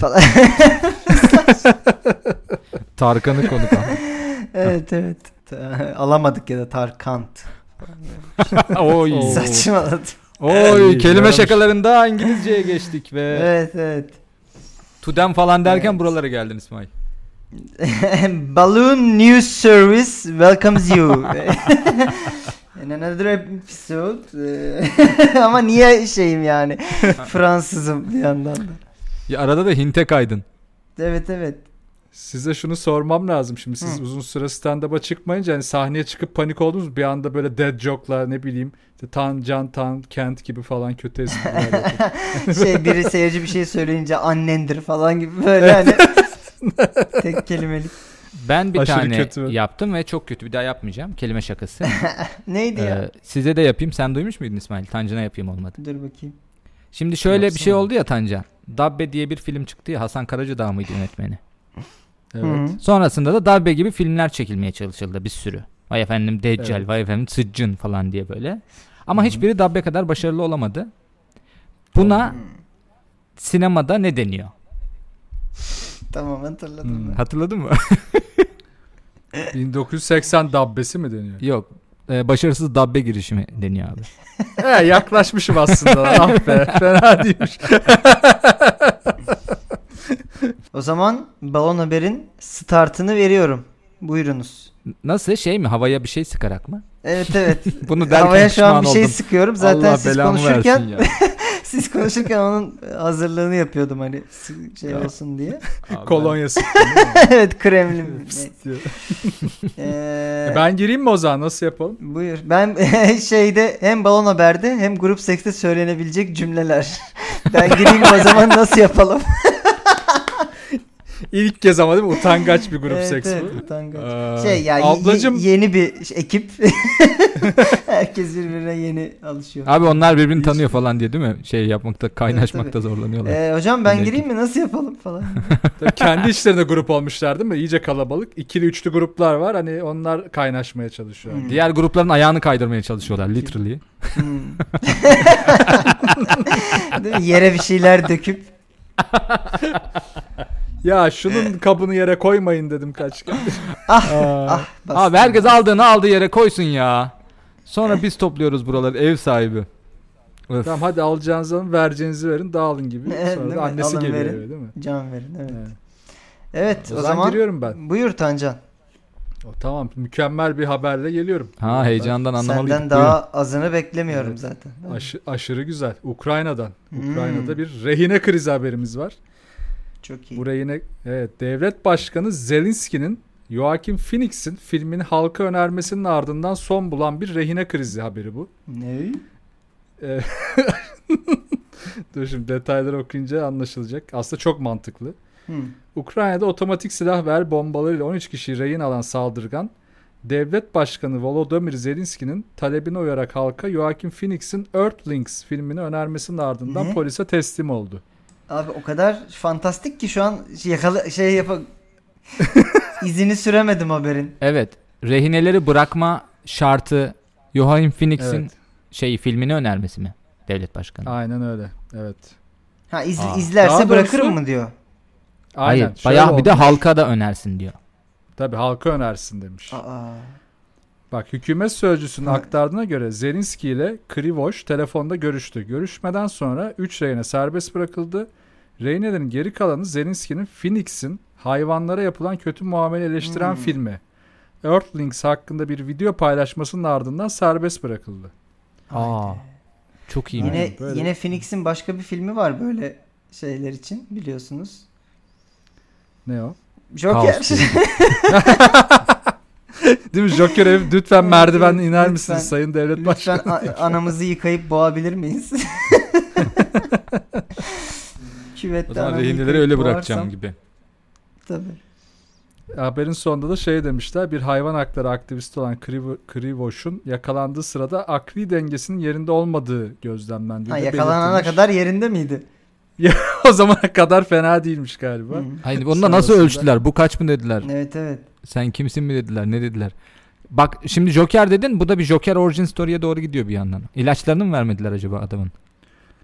falan. Tarkan'ı konuk al. evet evet. Alamadık ya da Tarkant. Oy. Saçmaladım. Oy kelime yaramış. şakalarında İngilizceye geçtik ve Evet evet. tudem falan derken Evet. buralara geldin İsmail. Balloon News Service welcomes you. In another episode. Ee, Ama niye şeyim yani? Fransızım bir yandan da. Ya arada da hinte kaydın. Evet evet. Size şunu sormam lazım şimdi siz Hı. uzun süre stand-up'a çıkmayınca hani sahneye çıkıp panik oldunuz bir anda böyle dead joke'lar ne bileyim işte Tan, Can, Tan, Kent gibi falan kötü espriler Şey biri seyirci bir şey söyleyince annendir falan gibi böyle hani. Tek kelimelik. Ben bir Aşırı tane kötü. yaptım ve çok kötü. Bir daha yapmayacağım. Kelime şakası. Neydi ya? Ee, size de yapayım. Sen duymuş muydun İsmail? Tancan'a yapayım olmadı. Dur bakayım. Şimdi şöyle bir şey Yapsana. oldu ya Tancan. Dabbe diye bir film çıktı ya. Hasan Karacadağ mıydı yönetmeni? evet. Sonrasında da Dabbe gibi filmler çekilmeye çalışıldı bir sürü. Vay efendim Deccal, Evet. vay efendim Sıccın falan diye böyle. Ama hiçbiri Dabbe kadar başarılı olamadı. Buna sinemada ne deniyor? Tamam hatırladım. Hmm. Hatırladın mı? 1980 dabbesi mi deniyor? Yok. Ee, başarısız Dabbe girişimi deniyor abi. He yaklaşmışım aslında. ah be fena değilmiş. O zaman Balon Haber'in startını veriyorum. Buyurunuz. Nasıl şey mi? Havaya bir şey sıkarak mı? Evet evet. Bunu derken Havaya şu an bir şey oldum. sıkıyorum. Zaten Allah siz belamı konuşurken versin ya. Siz konuşurken onun hazırlığını yapıyordum hani şey Ya. olsun diye. Abi Kolonya sıktım. evet kremli. Ee, E ben gireyim mi o zaman nasıl yapalım? Buyur. Ben şeyde hem Balon Haber'de hem Grup Seks'te söylenebilecek cümleler. ben gireyim o zaman nasıl yapalım? İlk kez ama değil mi? Utangaç bir grup evet, seks evet, bu. utangaç. Ee, Şey yani ablacım yeni bir ekip. Herkes birbirine yeni alışıyor. Abi onlar birbirini Hiç- tanıyor falan diye değil mi? Şey yapmakta, kaynaşmakta zorlanıyorlar. Ee, hocam ben gireyim mi nasıl yapalım falan. tabii kendi içlerinde grup olmuşlar değil mi? İyice kalabalık. İkili üçlü gruplar var. Hani onlar kaynaşmaya çalışıyor. Hmm. Diğer grupların ayağını kaydırmaya çalışıyorlar literally. Hmm. Yere bir şeyler döküp Ya şunun kabını yere koymayın dedim kaç kere. ah ah bastım. Abi herkes aldığını aldığı yere koysun ya. Sonra biz topluyoruz buraları ev sahibi. Öf. Tamam hadi alacağınızı alın vereceğinizi verin dağılın gibi. Evet, Sonra da annesi Alın, geliyor verin. eve, değil mi? Can verin evet. Evet. Evet O o, zaman zaman giriyorum ben. buyur Tancan. O, tamam mükemmel bir haberle geliyorum. Ha heyecandan anlamalıydık. Senden daha azını beklemiyorum Evet. zaten. Aşı- aşırı güzel. Ukrayna'dan. Hmm. Ukrayna'da bir rehine krizi haberimiz var. Çok iyi. Bu rehine evet devlet başkanı Zelenski'nin Joaquin Phoenix'in filmini halka önermesinin ardından son bulan bir rehine krizi haberi bu. Ne? Ee, Dur şimdi detayları okuyunca anlaşılacak. Aslında çok mantıklı. Hı. Ukrayna'da otomatik silah ve el bombalarıyla 13 kişiyi rehin alan saldırgan devlet başkanı Volodymyr Zelenski'nin talebine uyarak halka Joaquin Phoenix'in Earthlings filmini önermesinin ardından Ne? polise teslim oldu. Abi o kadar fantastik ki şu an yakala şey yap izini süremedim haberin. Evet. Rehineleri bırakma şartı Joachim Phoenix'in Evet. şey filmini önermesi mi? Devlet başkanı. Aynen öyle. Evet. Ha iz, Aa. izlerse Daha bırakırım doğrusu- mı diyor. Aynen. Hayır. Bayağı bir de halka da önersin diyor. Tabii halka önersin demiş. Aa. Bak hükümet sözcüsünün aktardığına göre Zelenski ile Krivoş telefonda görüştü. Görüşmeden sonra 3 rehine serbest bırakıldı. Rehinelerin geri kalanı Zelenski'nin Phoenix'in hayvanlara yapılan kötü muamele eleştiren Hmm. filmi Earthlings hakkında bir video paylaşmasının ardından serbest bırakıldı. Aa. Çok iyi. Yine Aynen, böyle. yine Phoenix'in başka bir filmi var böyle şeyler için biliyorsunuz. Ne o? Joker. Değil mi? Joker ev lütfen evet, iner lütfen. misiniz sayın devlet Lütfen başkanı? a- anamızı yıkayıp boğabilir miyiz? Küvette O zaman rehineleri öyle boğarsam- bırakacağım gibi. Tabii. Haberin sonunda da şey demişler. Bir hayvan hakları aktivisti olan Krivo- Krivoş'un yakalandığı sırada akli dengesinin yerinde olmadığı gözlemlendi. Ha, yakalanana belirtilmiş. kadar yerinde miydi? o zamana kadar fena değilmiş galiba. Hayır onu da nasıl Sonrasında- ölçtüler? Bu kaç mı dediler? Evet evet. Sen kimsin mi dediler? Ne dediler? Bak şimdi Joker dedin. Bu da bir Joker origin story'e doğru gidiyor bir yandan. İlaçlarını mı vermediler acaba adamın?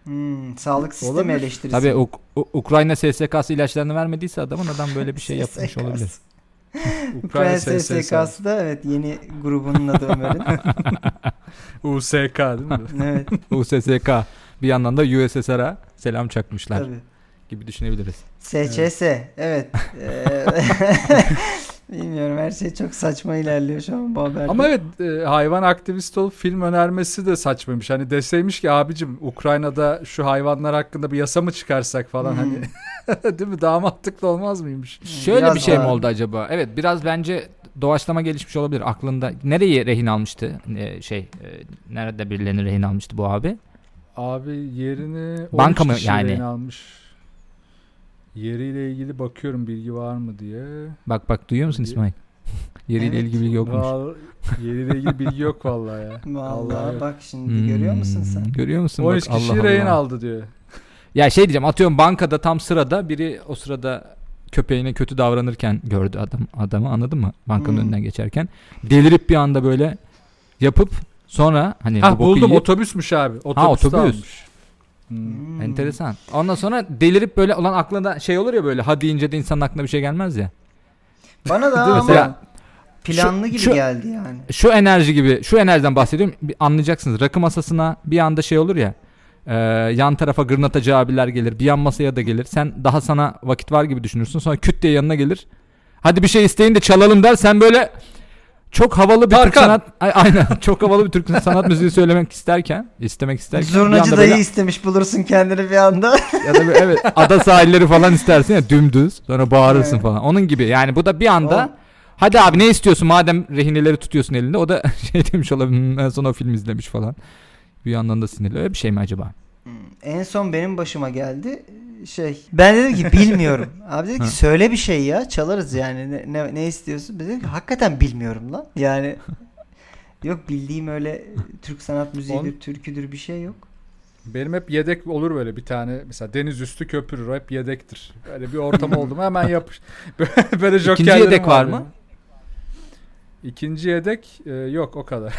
Hmm, sağlık sistemi Olabilir. eleştirisi. Tabii Uk- U- Ukrayna SSK'sı ilaçlarını vermediyse adamın adam böyle bir şey yapmış SSK'sı. olabilir. Ukrayna SSK. SSK'sı da evet yeni grubunun adı Ömer'in. USK değil mi? evet USSK bir yandan da USSR'a selam çakmışlar tabii. gibi düşünebiliriz. SÇS evet. Ee, Bilmiyorum her şey çok saçma ilerliyor şu an bu haberde. Ama evet e, hayvan aktivisti olup film önermesi de saçmaymış. Hani deseymiş ki abicim Ukrayna'da şu hayvanlar hakkında bir yasa mı çıkarsak falan Hmm. hani değil mi daha mantıklı olmaz mıymış? Şöyle Biraz bir şey mi oldu acaba? Evet biraz bence doğaçlama gelişmiş olabilir. Aklında nereyi rehin almıştı? Ee, şey e, nerede birilerini rehin almıştı bu abi? Abi yerini 13 Banka mı kişi yani? almış. Yeriyle ilgili bakıyorum bilgi var mı diye. Bak bak duyuyor musun Bilgi- İsmail? Yeriyle Evet. ilgili bilgi yokmuş. Val- yeriyle ilgili bilgi yok vallahi ya. Vallahi yok. bak şimdi görüyor musun Hmm, sen? Görüyor musun? 13 Bak, kişi Allah rehin Allah. aldı diyor. Ya şey diyeceğim atıyorum bankada tam sırada biri o sırada köpeğine kötü davranırken gördü adam adamı anladın mı? Bankanın Hmm. önünden geçerken delirip bir anda böyle yapıp sonra hani Ha bu boku buldum yiyip- otobüsmüş abi. Otobüste otobüs. almış. Hmm. Hmm. Enteresan. Ondan sonra delirip böyle olan aklına şey olur ya böyle ha deyince de insanın aklına bir şey gelmez ya. Bana da ama Mesela planlı şu- gibi şu- geldi yani. Şu enerji gibi şu enerjiden bahsediyorum bir anlayacaksınız. Rakı masasına bir anda şey olur ya e, yan tarafa gırnatacı abiler gelir bir yan masaya da gelir. Sen daha sana vakit var gibi düşünürsün sonra küt diye yanına gelir. Hadi bir şey isteyin de çalalım der. Sen böyle çok havalı bir Türk Tarkan. sanat Ay, aynen çok havalı bir Türk sanat müziği söylemek isterken istemek isterken Zurnacı dayı böyle- istemiş bulursun kendini bir anda. ya da bir- evet ada sahilleri falan istersin ya dümdüz sonra bağırırsın Evet. falan. Onun gibi yani bu da bir anda Oğlum. hadi abi ne istiyorsun madem rehineleri tutuyorsun elinde o da şey demiş olabilir "Hmm, en son o film izlemiş falan. Bir yandan da sinirli öyle bir şey mi acaba? Hmm, en son benim başıma geldi şey. Ben dedim ki bilmiyorum. Abi dedi ki söyle bir şey ya çalarız yani ne, ne, ne istiyorsun? Ben dedim ki hakikaten bilmiyorum lan. Yani yok bildiğim öyle Türk sanat müziğidir, On- türküdür bir şey yok. Benim hep yedek olur böyle bir tane mesela deniz üstü köpürür hep yedektir. Böyle bir ortam oldu mu hemen yapış. Böyle, böyle jokerlerim yedek var mı? İkinci yedek e, yok o kadar.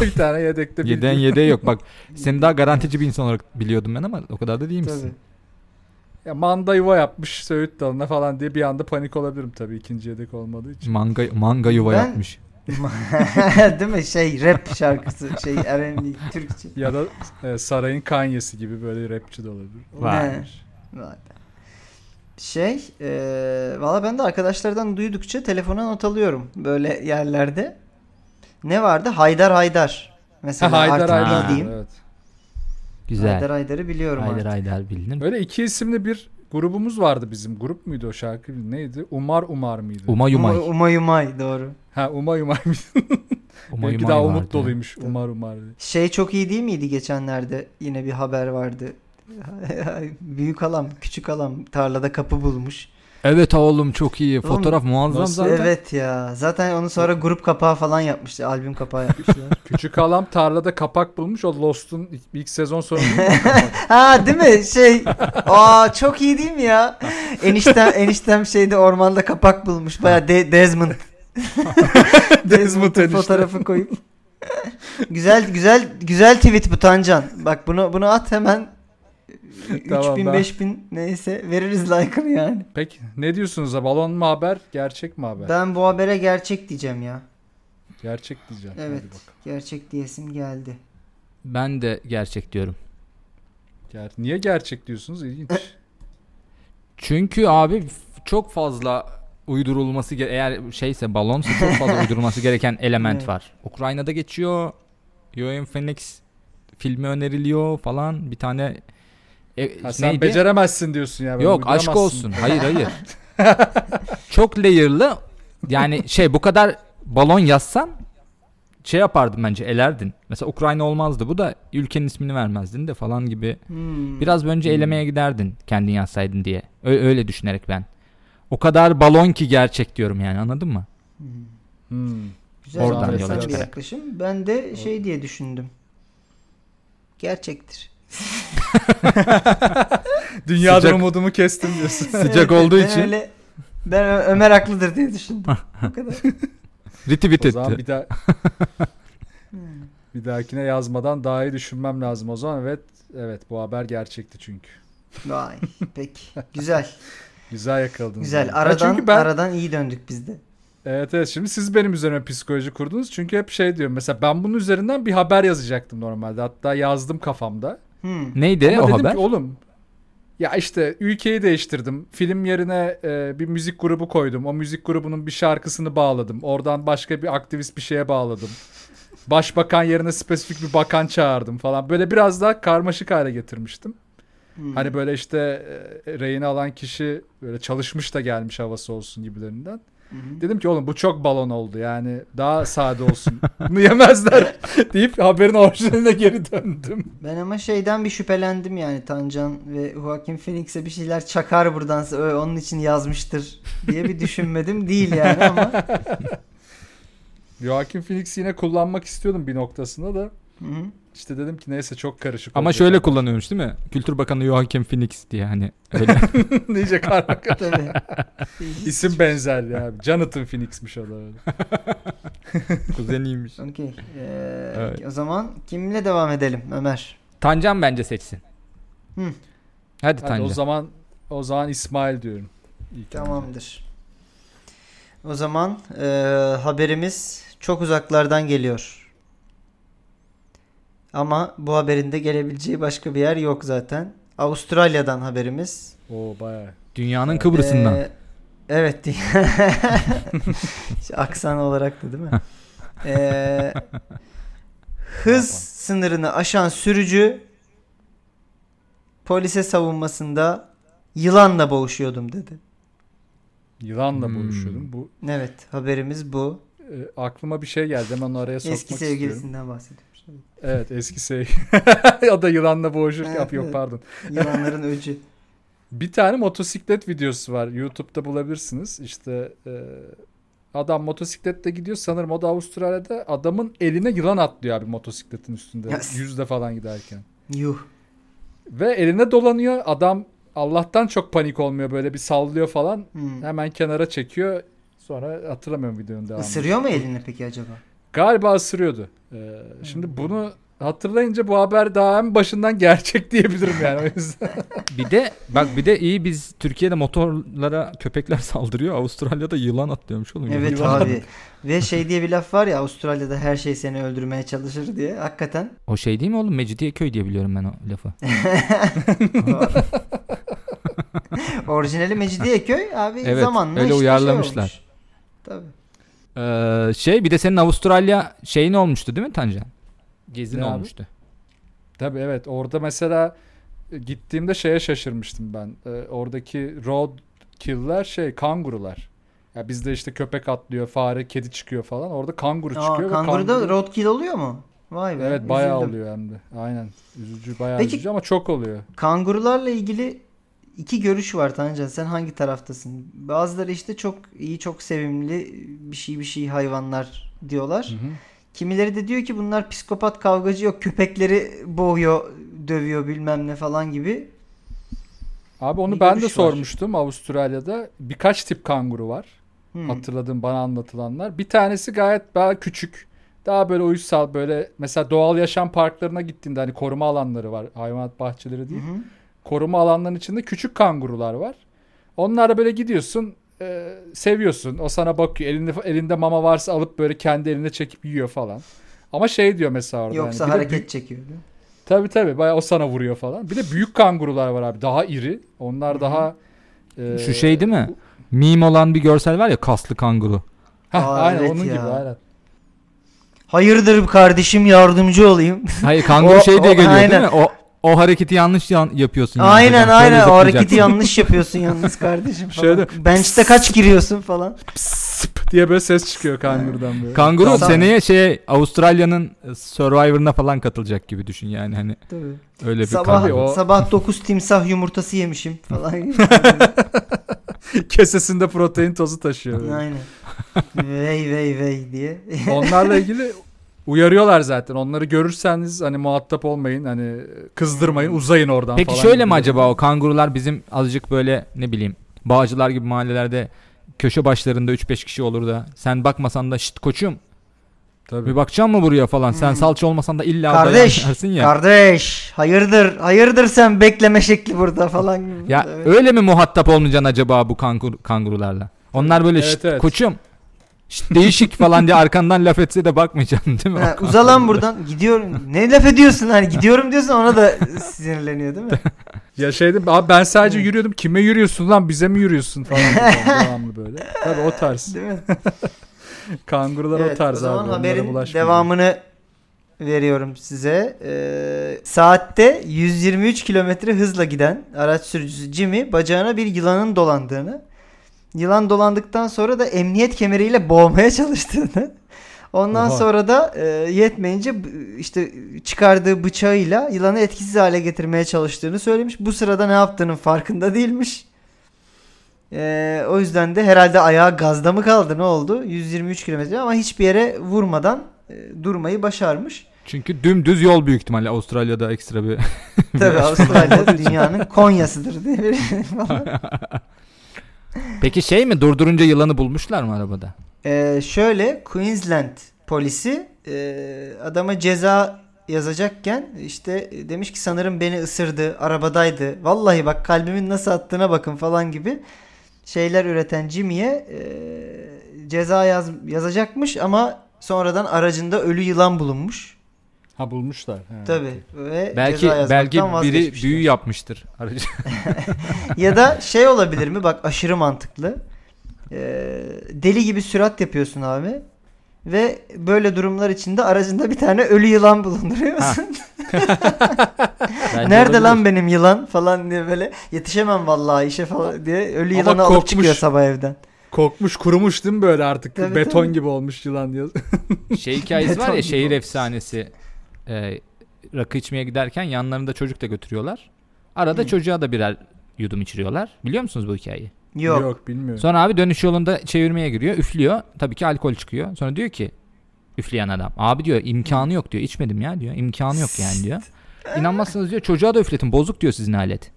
bir tane yedekte Yeden yedeği yok bak seni daha garantici bir insan olarak biliyordum ben ama o kadar da değil misin? Tabii. Ya manda yuva yapmış Söğüt dalına falan diye bir anda panik olabilirim tabii ikinci yedek olmadığı için. Manga, manga yuva Ben- yapmış. Değil mi? Şey rap şarkısı, şey R&B, Türkçe. ya da e, sarayın kanyesi gibi böyle rapçi de olabilir. Vay. Ne? Vay. Şey, e, valla ben de arkadaşlardan duydukça telefona not alıyorum böyle yerlerde. Ne vardı? Haydar Haydar. Mesela Ha, Haydar artık Haydar. bildiğim. Evet. Güzel. Haydar Haydar'ı biliyorum Haydar artık. Haydar bilinir. Öyle iki isimli bir grubumuz vardı bizim. Grup muydu o şarkı? Neydi? Umar Umar mıydı? Umay Umay. Umay Umay, Umay, doğru. Ha Umay Umay mıydı? Umay daha vardı. umut doluymuş. Tabii. Umar Umar. Şey çok iyi değil miydi geçenlerde? Yine bir haber vardı. Büyük halam, küçük halam tarlada kapı bulmuş. Evet oğlum çok iyi. Oğlum, Fotoğraf muazzam nasıl? zaten. Evet ya. Zaten onu sonra grup kapağı falan yapmıştı. Albüm kapağı yapmışlar. Küçük halam tarlada kapak bulmuş. O Lost'un ilk, ilk sezon sonu. ha değil mi? Şey. Aa çok iyi değil mi ya? Eniştem eniştem şeyde ormanda kapak bulmuş. Baya De- Desmond. Desmond'un enişte. fotoğrafı koyup. güzel güzel güzel tweet bu Tancan. Bak bunu bunu at hemen. Tamam, 3000 ben- 5000 neyse veririz like'ını yani. Peki ne diyorsunuz? ha? Balon mu haber? Gerçek mi haber? Ben bu habere gerçek diyeceğim ya. Gerçek diyeceğim. Evet. Hadi bakalım. Gerçek diyesim geldi. Ben de gerçek diyorum. Ger- Niye gerçek diyorsunuz? İlginç. Çünkü abi çok fazla uydurulması eğer şeyse balonsa çok fazla uydurulması gereken element Evet. var. Ukrayna'da geçiyor. Joaquin Phoenix filmi öneriliyor falan. Bir tane e, Ha, sen neydi? beceremezsin diyorsun ya. böyle Yok aşk olsun. Hayır hayır. çok layer'lı. Yani şey bu kadar balon yazsan şey yapardım bence elerdin. Mesela Ukrayna olmazdı. Bu da ülkenin ismini vermezdin de falan gibi. Hmm. Biraz önce Hmm. elemeye giderdin kendin yazsaydın diye. Ö- öyle düşünerek ben. O kadar balon ki gerçek diyorum yani anladın mı? Hmm. Hmm. Güzel Oradan yola bir çıkarak. yaklaşım. Ben de şey diye düşündüm. Gerçektir. Dünyadan Sıcak- umudumu kestim diyorsun. Sıcak olduğu ben için Öyle, ben Ö- Ömer haklıdır diye düşündüm. Bu kadar. o zaman etti. bir daha. Bir dahakine yazmadan daha iyi düşünmem lazım o zaman. Evet, evet bu haber gerçekti çünkü. Vay. Peki. Güzel. Güzel yakaladınız. Güzel. beni. Ya Aradan çünkü ben, aradan iyi döndük biz de. Evet evet şimdi siz benim üzerime psikoloji kurdunuz. Çünkü hep şey diyorum mesela ben bunun üzerinden bir haber yazacaktım normalde. Hatta yazdım kafamda. Hmm. Neydi Ama o dedim haber? ki oğlum ya işte ülkeyi değiştirdim. Film yerine e, bir müzik grubu koydum. O müzik grubunun bir şarkısını bağladım. Oradan başka bir aktivist bir şeye bağladım. Başbakan yerine spesifik bir bakan çağırdım falan. Böyle biraz daha karmaşık hale getirmiştim. Hmm. Hani böyle işte e, rehini alan kişi böyle çalışmış da gelmiş havası olsun gibilerinden. Hı hı. Dedim ki oğlum bu çok balon oldu yani daha sade olsun. Bunu yemezler deyip haberin orijinaline geri döndüm. Ben ama şeyden bir şüphelendim yani Tancan ve Joaquin Phoenix'e bir şeyler çakar buradan "Ö, onun için yazmıştır diye bir düşünmedim değil yani ama Joaquin Phoenix yine kullanmak istiyordum bir noktasında da. Hı hı. İşte dedim ki neyse çok karışık Ama şöyle kullanıyormuş değil mi? Kültür Bakanı Joachim Phoenix diye hani öyle. Diyecek karmaşık. tabii. İsim benzer ya. Jonathan Phoenix'miş o da öyle. Kuzeniymiş. Okey. Ee, Evet. O zaman kimle devam edelim Ömer? Tancan bence seçsin. Hı. Hadi, Hadi Tancan. o zaman o zaman İsmail diyorum. İlk önce. Tamamdır. O zaman e, haberimiz çok uzaklardan geliyor. Ama bu haberin de gelebileceği başka bir yer yok zaten. Avustralya'dan haberimiz. Oo bayağı. Dünyanın Kıbrıs'ından. Ee, evet. Aksan olarak da değil mi? Ee, hız sınırını aşan sürücü polise savunmasında yılanla boğuşuyordum dedi. Yılanla Hmm. boğuşuyordum. Bu Evet haberimiz bu. e, aklıma bir şey geldi. Hemen onu araya sokmak Eski istiyorum. sevgilisinden bahsediyormuş. Evet eski sevgili. o da yılanla boğuşurken Evet, yok evet. pardon. Yılanların öcü. Bir tane motosiklet videosu var. YouTube'da bulabilirsiniz. İşte e, adam motosikletle gidiyor. Sanırım o da Avustralya'da. Adamın eline yılan atlıyor abi motosikletin üstünde. Yes. Yüzde falan giderken. Yuh. Ve eline dolanıyor. Adam Allah'tan çok panik olmuyor. Böyle bir sallıyor falan. Hmm. Hemen kenara çekiyor. Sonra hatırlamıyorum videonun devamını. Isırıyor mu elini peki acaba? Galiba ısırıyordu. Ee, şimdi bunu hatırlayınca bu haber daha en başından gerçek diyebilirim yani o yüzden. Bir de bak bir de iyi biz Türkiye'de motorlara köpekler saldırıyor. Avustralya'da yılan atlıyormuş oğlum. Evet Yılan. abi. Ve şey diye bir laf var ya Avustralya'da her şey seni öldürmeye çalışır diye. Hakikaten. O şey değil mi oğlum? Mecidiyeköy diye biliyorum ben o lafı. Orijinali Mecidiyeköy abi Evet, zamanla öyle işte uyarlamışlar. Şey olmuş. Tabii. Ee, şey bir de senin Avustralya şeyin olmuştu değil mi Tancan? Gezin Ne abi? olmuştu. Tabii evet orada mesela e, gittiğimde şeye şaşırmıştım ben. Ee, oradaki road kill'ler şey kangurular. Ya bizde işte köpek atlıyor, fare, kedi çıkıyor falan. Orada kanguru Aa, çıkıyor. kanguruda kanguru- roadkill oluyor mu? Vay be. Evet bayağı üzüldüm. oluyor hem de. Aynen. Üzücü bayağı Peki- üzücü ama çok oluyor. Kangurularla ilgili iki görüş var Tancan. Sen hangi taraftasın? Bazıları işte çok iyi, çok sevimli bir şey bir şey hayvanlar diyorlar. Hı hı. Kimileri de diyor ki bunlar psikopat kavgacı yok. Köpekleri boğuyor, dövüyor bilmem ne falan gibi. Abi onu Bir ben de var. sormuştum Avustralya'da. Birkaç tip kanguru var. Hmm. Hatırladığım bana anlatılanlar. Bir tanesi gayet daha küçük. Daha böyle uysal böyle mesela doğal yaşam parklarına gittiğinde hani koruma alanları var. Hayvanat bahçeleri değil. hı. Koruma alanlarının içinde küçük kangurular var. Onlarla böyle gidiyorsun e, seviyorsun. O sana bakıyor. Elinde, elinde mama varsa alıp böyle kendi eline çekip yiyor falan. Ama şey diyor mesela orada. Yoksa bir de hareket büyük- çekiyor. değil mi? Tabii tabii bayağı o sana vuruyor falan. Bir de büyük kangurular var abi. Daha iri. Onlar Hı hı. daha e, Şu şey değil mi? Meme olan bir görsel var ya kaslı kanguru. Aa, aynen evet onun ya. gibi aynen. Hayırdır kardeşim yardımcı olayım. Hayır kanguru O- şey diye o- geliyor aynen. değil mi? O o hareketi yanlış yan- yapıyorsun. aynen hocam. Şöyle aynen o zıplayacaksın. hareketi yanlış yapıyorsun yalnız kardeşim falan. Şöyle- Bench'te kaç giriyorsun falan. Psıp diye böyle ses çıkıyor kangurudan böyle. Kanguru Tamam. seneye şey Avustralya'nın e, Survivor'ına falan katılacak gibi düşün yani hani Tabii. öyle bir Sabah kanguru. o- sabah 9 timsah yumurtası yemişim falan. Kesesinde protein tozu taşıyor. böyle. aynen. Vey vey vey diye. Onlarla ilgili uyarıyorlar zaten. Onları görürseniz hani muhatap olmayın. Hani kızdırmayın, uzayın oradan Peki falan. şöyle mi acaba o kangurular bizim azıcık böyle ne bileyim bağcılar gibi mahallelerde köşe başlarında 3-5 kişi olur da sen bakmasan da şit koçum Tabii. Bir bakacağım mı buraya falan. Sen Hmm. salça olmasan da illa Kardeş, ya. kardeş, hayırdır, hayırdır sen bekleme şekli burada falan. gibi. ya Evet. öyle mi muhatap olmayacaksın acaba bu kangur, kangurularla? Onlar böyle Evet, "Şşt, evet. koçum değişik falan diye arkandan laf etse de bakmayacaksın değil mi? Ha, O uza lan buradan. Gidiyorum. Ne laf ediyorsun hani gidiyorum diyorsun ona da sinirleniyor değil mi? Ya şeydim abi ben sadece yürüyordum. Kime yürüyorsun lan? Bize mi yürüyorsun falan. devamlı böyle. Tabii o tarz. Değil mi? Kangurular o Evet, tarz o zaman abi. Haberin devamını veriyorum size. Ee, saatte 123 kilometre hızla giden araç sürücüsü Jimmy bacağına bir yılanın dolandığını, yılan dolandıktan sonra da emniyet kemeriyle boğmaya çalıştığını, ondan Oha. sonra da e, yetmeyince işte çıkardığı bıçağıyla yılanı etkisiz hale getirmeye çalıştığını söylemiş. Bu sırada ne yaptığının farkında değilmiş. Ee, o yüzden de herhalde ayağı gazda mı kaldı ne oldu? 123 kilometre ama hiçbir yere vurmadan e, durmayı başarmış. Çünkü dümdüz yol büyük ihtimalle Avustralya'da ekstra bir Tabii Avustralya dünyanın Konya'sıdır diye falan. Peki şey mi durdurunca yılanı bulmuşlar mı arabada? Ee, şöyle Queensland polisi e, adama ceza yazacakken işte e, demiş ki sanırım beni ısırdı arabadaydı. Vallahi bak kalbimin nasıl attığına bakın falan gibi şeyler üreten Jimmy'ye e, ceza yaz, yazacakmış ama sonradan aracında ölü yılan bulunmuş. Ha bulmuşlar. He, Tabii okey. ve Belki belki biri büyü yapmıştır. aracı. ya da şey olabilir mi? Bak aşırı mantıklı. Ee, deli gibi sürat yapıyorsun abi. Ve böyle durumlar içinde aracında bir tane ölü yılan bulunduruyorsun. Nerede olabilir. lan benim yılan falan diye böyle yetişemem vallahi işe falan diye ölü Ama yılanı alıp korkmuş. çıkıyor sabah evden. Kokmuş kurumuş değil mi böyle artık? Tabii, Beton tabii. gibi olmuş yılan diyor. Şey hikayesi var ya şehir olmuş. efsanesi. Ee, rakı içmeye giderken yanlarında çocuk da götürüyorlar. Arada Hı. çocuğa da birer yudum içiriyorlar. Biliyor musunuz bu hikayeyi? Yok. bilmiyorum. Sonra abi dönüş yolunda çevirmeye giriyor. Üflüyor. Tabii ki alkol çıkıyor. Sonra diyor ki üfleyen adam. Abi diyor imkanı yok diyor. İçmedim ya diyor. İmkanı yok yani diyor. İnanmazsınız diyor. Çocuğa da üfletin. Bozuk diyor sizin alet.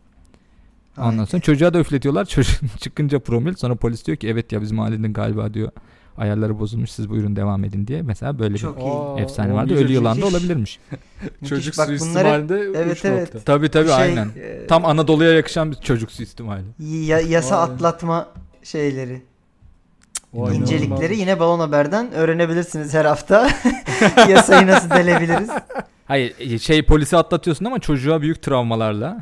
Ondan sonra çocuğa da üfletiyorlar. Çocuk çıkınca promil. Sonra polis diyor ki evet ya bizim ailenin galiba diyor. Ayarları bozulmuş siz buyurun devam edin diye. Mesela böyle Çok bir iyi. Efsane vardı. Ölü yılan da olabilirmiş. Çocuk Bak suistimalinde Evet, uç evet. nokta. Tabii tabii şey, aynen. e, Tam Anadolu'ya yakışan bir çocuk suistimali. ya- yasa Vay. atlatma şeyleri. Vay, incelikleri yine Balon Haber'den öğrenebilirsiniz her hafta. Yasayı nasıl delebiliriz? Hayır şey polisi atlatıyorsun ama çocuğa büyük travmalarla.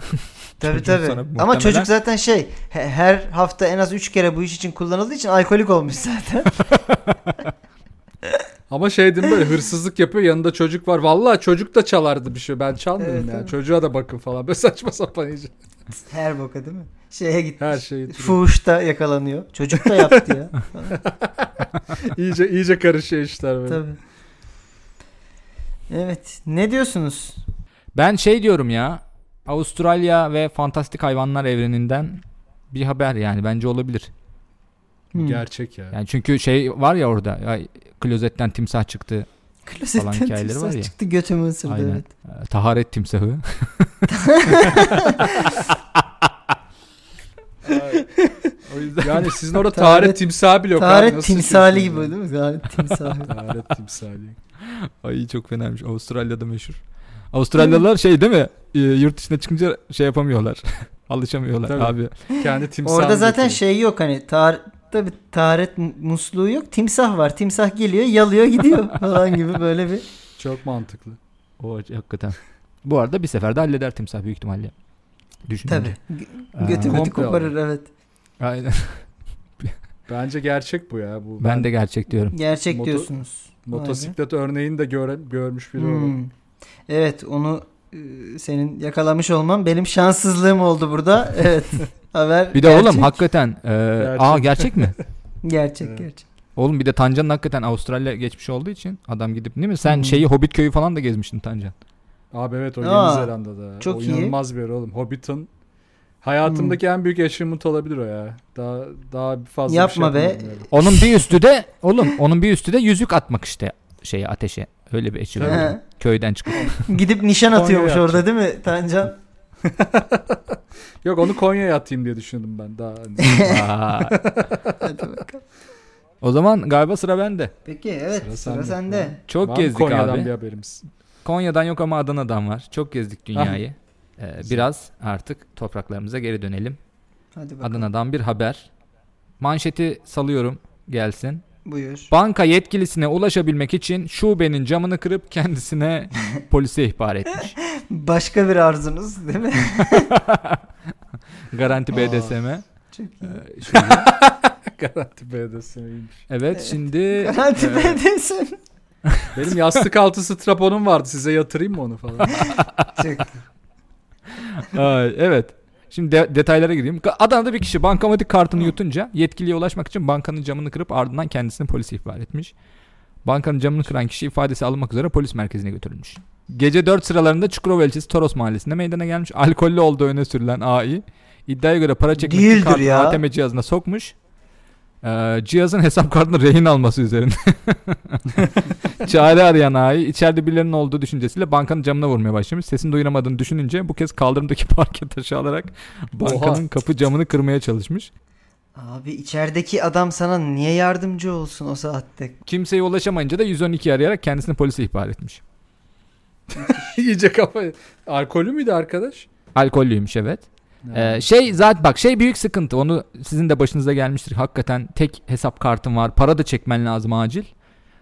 Tabii tabii. sonra Ama muhtemelen- çocuk zaten şey he- her hafta en az 3 kere bu iş için kullanıldığı için alkolik olmuş zaten. Ama şey değil mi böyle hırsızlık yapıyor yanında çocuk var. Vallahi çocuk da çalardı bir şey. Ben çalmıyorum Evet, ya. evet. Çocuğa da bakın falan. Böyle saçma sapan iyice. her boka değil mi? Şeye gitmiş. Her şeyi. Fuhuşta yakalanıyor. Çocuk da yaptı ya. iyice iyice karışıyor işler böyle. tabii. Evet. Ne diyorsunuz? Ben şey diyorum ya. Avustralya ve fantastik hayvanlar evreninden bir haber yani bence olabilir. Hmm. Gerçek ya. Yani çünkü şey var ya orada. Ya, klozetten timsah çıktı. Klozetten falan hikayeleri timsah var ya. çıktı götümü ısırdı Aynen. evet. Ee, Taharet timsahı. o yüzden Yani sizin orada Taharet- taharet timsahı bile yok. Taharet timsali gibi değil mi? Taharet timsali. ya? Taharet timsali. Ay çok fenaymış. Avustralya'da meşhur. Avustralyalılar şey değil mi? Ee, yurt dışına çıkınca şey yapamıyorlar. Alışamıyorlar Tabii. abi. Kendi timsahını Orada zaten getiriyor. şey yok hani tar tabi taharet mu- musluğu yok. Timsah var. Timsah geliyor, yalıyor, gidiyor falan gibi böyle bir Çok mantıklı. O hakikaten. Bu arada bir seferde halleder timsah büyük ihtimalle. Düşününce. tabi. Aa. Götü götü koparır evet. Aynen. Bence gerçek bu ya. Bu Ben de gerçek diyorum. Gerçek Moto- diyorsunuz. motosiklet örneğini de göre, görmüş biri olarak. Hmm. Evet onu e, senin yakalamış olman benim şanssızlığım oldu burada. Evet. Haber Bir de gerçek. oğlum hakikaten e, Gerçek. aa gerçek mi? Gerçek Evet. gerçek. Oğlum bir de Tancan'ın hakikaten Avustralya geçmiş olduğu için adam gidip değil mi? Sen Hmm. şeyi Hobbit köyü falan da gezmiştin Tancan. Abi evet o Aa, Yeni Zelanda'da. çok o iyi. inanılmaz bir yer oğlum. Hobbit'in hayatımdaki en büyük achievement olabilir o ya. Daha daha fazla Yapma bir şey be. Onun bir üstü de oğlum onun bir üstü de yüzük atmak işte şeye ateşe. Öyle bir eşi. Köyden çıkıp. Gidip nişan atıyormuş orada değil mi Tancan? Yok onu Konya'ya atayım diye düşündüm ben daha. hani. Hadi bakalım. O zaman galiba sıra bende. Peki evet Sıra sıra, sende. sende. Çok Var gezdik Konya'dan abi. bir haberimiz. Konya'dan yok ama Adana'dan var. Çok gezdik dünyayı. Ee, biraz artık topraklarımıza geri dönelim. Hadi bakalım. Adana'dan bir haber. Manşeti salıyorum gelsin. Buyur. Banka yetkilisine ulaşabilmek için şubenin camını kırıp kendisine polise ihbar etmiş. Başka bir arzunuz değil mi? Garanti. BDSM. Çok iyi. Ee, şöyle. Garanti BDS'ymiş. Evet şimdi Garanti e, BDSM. Benim yastık altı straponum vardı. Size yatırayım mı onu falan? Çok Ay, evet. Şimdi de- detaylara gireyim. Adana'da bir kişi bankamatik kartını yutunca yetkiliye ulaşmak için bankanın camını kırıp ardından kendisini polise ihbar etmiş. Bankanın camını kıran kişi ifadesi alınmak üzere polis merkezine götürülmüş. Gece 4 sıralarında Çukurova ilçesi Toros mahallesinde meydana gelmiş. Alkollü olduğu öne sürülen AI iddiaya göre para çekmek için Değildir kartını ya. ATM cihazına sokmuş. Ee, cihazın hesap kartını rehin alması üzerine. Çare arayan AI içeride birilerinin olduğu düşüncesiyle bankanın camına vurmaya başlamış. Sesini duyuramadığını düşününce bu kez kaldırımdaki parke taşı alarak bankanın Oha. kapı camını kırmaya çalışmış. Abi içerideki adam sana niye yardımcı olsun o saatte? Kimseye ulaşamayınca da 112 arayarak kendisini polise ihbar etmiş. İyice kafa. Alkolü müydü arkadaş? Alkollüymüş evet. Ee, şey zaten bak şey büyük sıkıntı. Onu sizin de başınıza gelmiştir. Hakikaten tek hesap kartın var. Para da çekmen lazım acil.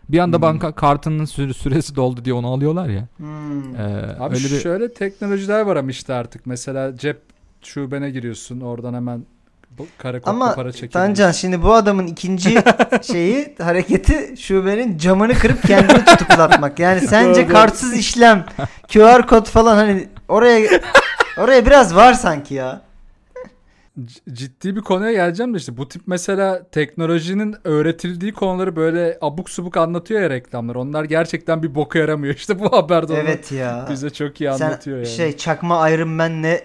Bir anda Hmm. banka kartının süre- süresi doldu diye onu alıyorlar ya. Hmm. Ee, Abi öyle bir şöyle teknolojiler var ama işte artık. Mesela cep şubene giriyorsun. Oradan hemen bu kodla Ama para çekiyorsun. Tancan şimdi bu adamın ikinci şeyi hareketi şubenin camını kırıp kendini tutuklatmak. Yani sence kartsız işlem, QR kod falan hani oraya oraya biraz var sanki ya. C- ciddi bir konuya geleceğim de işte bu tip mesela teknolojinin öğretildiği konuları böyle abuk subuk anlatıyor ya reklamlar. Onlar gerçekten bir boka yaramıyor. İşte bu haberde Evet ya. bize çok iyi Sen anlatıyor yani. şey çakma Iron Man'le e,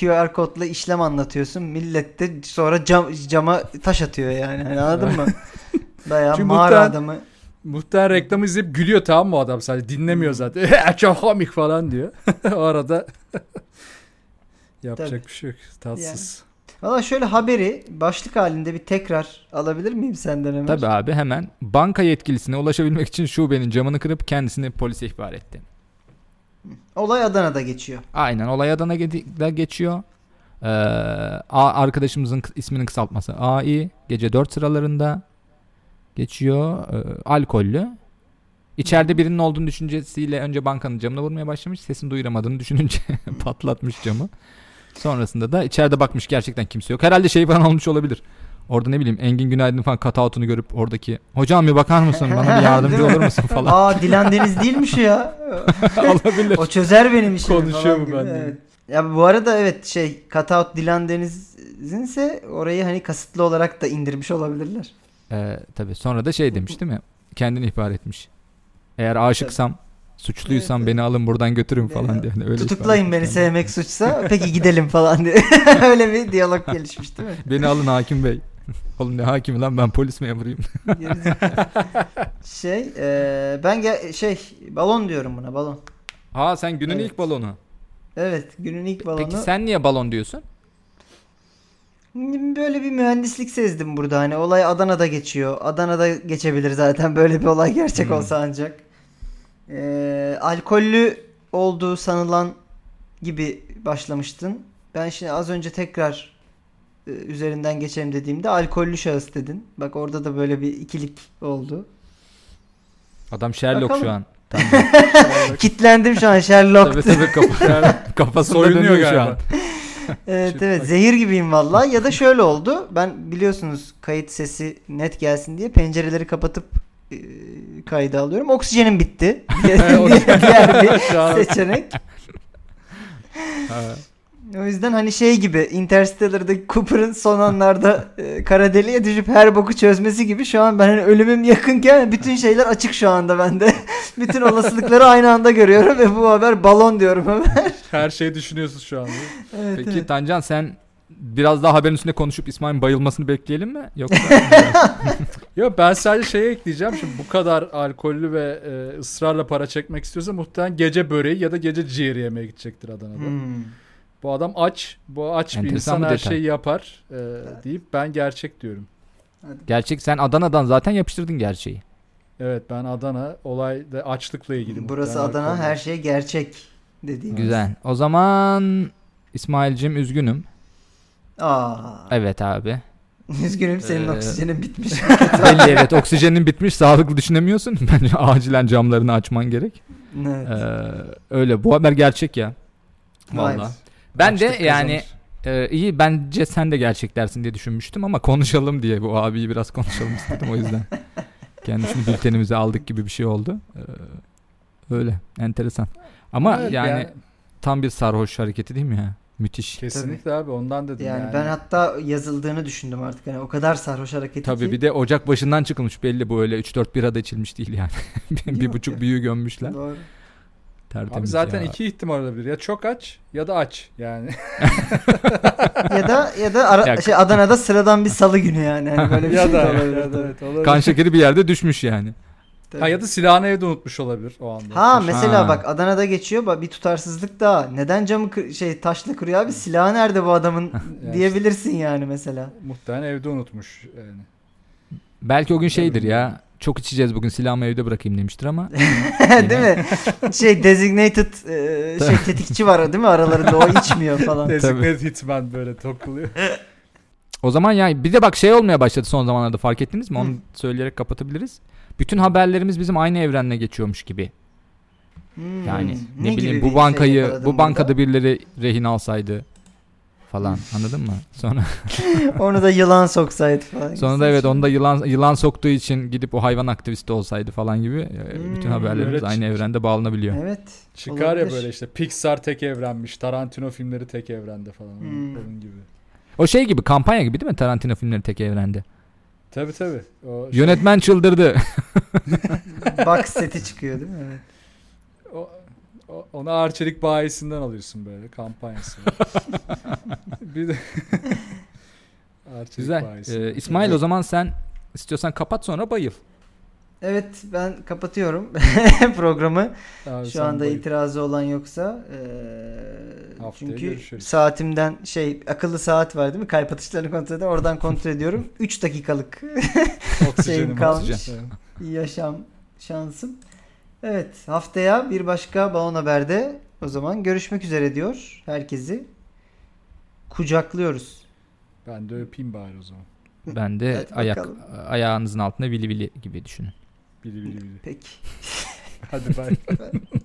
QR kodla işlem anlatıyorsun. Millet de sonra cam, cama taş atıyor yani. Hani anladın mı? Çünkü mağara adamı. Muhtemelen reklamı izleyip gülüyor tamam mı adam sadece dinlemiyor zaten. çok komik falan diyor. o arada yapacak Tabii. bir şey yok. Tatsız. Valla şöyle haberi başlık halinde bir tekrar alabilir miyim senden Ömer? Tabii abi hemen banka yetkilisine ulaşabilmek için şubenin camını kırıp kendisini polise ihbar etti. Olay Adana'da geçiyor. Aynen olay Adana ge- geçiyor. Ee, A- arkadaşımızın isminin kısaltması AI gece 4 sıralarında geçiyor. Ee, alkollü. İçeride birinin olduğunu düşüncesiyle önce bankanın camına vurmaya başlamış. Sesini duyuramadığını düşününce patlatmış camı. Sonrasında da içeride bakmış gerçekten kimse yok. Herhalde şey falan olmuş olabilir. Orada ne bileyim Engin Günaydın falan cutout'unu görüp oradaki hocam bir bakar mısın bana bir yardımcı olur musun falan Aa Dilan Deniz değilmiş ya. olabilir. o çözer benim işimi Konuşuyor gibi. bende. Evet. Ya bu arada evet şey cutout Dilan Deniz'inse orayı hani kasıtlı olarak da indirmiş olabilirler. Ee, tabii sonra da şey demiş değil mi? Kendini ihbar etmiş. Eğer aşıksam, suçluysam Evet, beni alın buradan götürün falan Evet. diye. Hani öyle Tutuklayın beni etmiş sevmek suçsa peki gidelim falan diye. Öyle bir diyalog gelişmiş değil mi? Beni alın hakim bey. Oğlum ne hakimi lan ben polis memuruyum. Şey e, ben ge- şey balon diyorum buna balon. Aa sen günün Evet. ilk balonu. Evet günün ilk balonu. Peki sen niye balon diyorsun? Böyle bir mühendislik sezdim burada. Hani olay Adana'da geçiyor. Adana'da geçebilir zaten böyle bir olay gerçek Hmm. olsa ancak. Ee, alkollü olduğu sanılan gibi başlamıştın. Ben şimdi az önce tekrar e, üzerinden geçelim dediğimde alkollü şahıs dedin. Bak orada da böyle bir ikilik oldu. Adam Sherlock Bakalım. şu an. Tamam. Kitlendim şu an Sherlock. tabii tabii kafa, kafasında Soyunuyor dönüyor şu galiba. an. Evet evet zehir gibiyim valla ya da şöyle oldu. Ben biliyorsunuz kayıt sesi net gelsin diye pencereleri kapatıp e, kaydı alıyorum. Oksijenim bitti. Diğer, bir seçenek. Ha. O yüzden hani şey gibi Interstellar'daki Cooper'ın son anlarda e, kara deliğe düşüp her boku çözmesi gibi şu an ben hani ölümüm yakınken bütün şeyler açık şu anda bende bütün olasılıkları aynı anda görüyorum ve bu haber balon diyorum hemen Her şeyi düşünüyorsun şu anda. evet, Peki evet. Tancan sen biraz daha haberin üstüne konuşup İsmail'in bayılmasını bekleyelim mi? Yoksa Yok ben sadece şeye ekleyeceğim. Şimdi bu kadar alkollü ve e, ısrarla para çekmek istiyorsa muhtemelen gece böreği ya da gece ciğeri yemeye gidecektir Adana'da. Hmm. Bu adam aç. Bu aç bir Enteresan insan bir her detay. şeyi yapar e, deyip ben gerçek diyorum. Hadi. Gerçek sen Adana'dan zaten yapıştırdın gerçeği. Evet ben Adana olayda açlıkla ilgili. Burası Adana her şey gerçek dediğimiz. Güzel. O zaman İsmail'cim üzgünüm. Aa. Evet abi. Üzgünüm senin Ee, oksijenin bitmiş. Belli evet oksijenin bitmiş sağlıklı düşünemiyorsun. Bence acilen camlarını açman gerek. evet. Ee, öyle bu haber gerçek ya. Valla. Ben de Açlık yani kazanır. e, iyi bence sen de gerçek dersin diye düşünmüştüm ama konuşalım diye bu abiyi biraz konuşalım istedim o yüzden. Kendisini bültenimize aldık gibi bir şey oldu. Ee, öyle enteresan. Ama Evet, yani, tam bir sarhoş hareketi değil mi ya? Müthiş. kesinlikle abi ondan dedim Yani, yani. ben hatta yazıldığını düşündüm artık. Hani o kadar sarhoş hareketi Tabii ki. bir de Ocak başından çıkılmış belli bu öyle 3-4 bira da içilmiş değil yani. bir Yok buçuk ya. büyüğü gömmüşler. Doğru. Tertemiz Abi zaten ya. iki ihtimal olabilir. Ya çok aç ya da aç yani. ya da ya da ara, Ya- şey Adana'da sıradan bir salı günü yani. Hani böyle bir ya şey da olabilir. ya da evet, olabilir. Kan şekeri bir yerde düşmüş yani. Tabii. Ha ya da silahını evde unutmuş olabilir o anda. Ha mesela Ha. bak Adana'da geçiyor bak bir tutarsızlık daha. Neden camı kır- şey taşla kırıyor abi? Silahı nerede bu adamın Ya diyebilirsin yani mesela. Muhtemelen evde unutmuş yani. Belki o gün şeydir ya. Çok içeceğiz bugün silahımı evde bırakayım demiştir ama. değil mi? Şey designated e, şey tetikçi var değil mi aralarında o içmiyor falan. Designated hitman böyle tokuluyor. O zaman yani bir de bak şey olmaya başladı son zamanlarda fark ettiniz mi? Onu Hı. söyleyerek kapatabiliriz. Bütün haberlerimiz bizim aynı evrenle geçiyormuş gibi. Hmm, Yani ne, gibi bileyim bu şey bankayı yakaladın bu bankada burada? birileri rehin alsaydı falan anladın mı? Sonra Onu da yılan soksaydı falan. sonra da evet onda yılan yılan soktuğu için gidip o hayvan aktivisti olsaydı falan gibi e, bütün Hmm, haberlerimiz öyle aynı çık- evrende bağlanabiliyor. Evet. Çıkar ya olabilir. böyle işte Pixar tek evrenmiş. Tarantino filmleri tek evrende falan. Hmm. Onun gibi. O şey gibi kampanya gibi değil mi Tarantino filmleri tek evrende? Tabii tabii. O, şey- Yönetmen çıldırdı. Box seti çıkıyor değil mi? Evet. O, o- onu Arçelik bayisinden alıyorsun böyle kampanyası. bir de Arçelik Güzel. bayisinden. Ee, İsmail o zaman sen istiyorsan kapat sonra bayıl. Evet ben kapatıyorum programı. Abi Şu anda bayıl. itirazı olan yoksa. Eee, Haftaya çünkü görüşürüz. saatimden şey akıllı saat var değil mi? Kalp atışlarını kontrol ediyor. Oradan kontrol ediyorum. 3 dakikalık Oksijenim şeyim kalmış. oksijen. yaşam şansım. Evet haftaya bir başka Balon Haber'de o zaman görüşmek üzere diyor herkesi. Kucaklıyoruz. Ben de öpeyim bari o zaman. Ben de Hadi ayak bakalım. ayağınızın altında vili vili gibi düşünün. Bili bili bili. Peki. Hadi bay.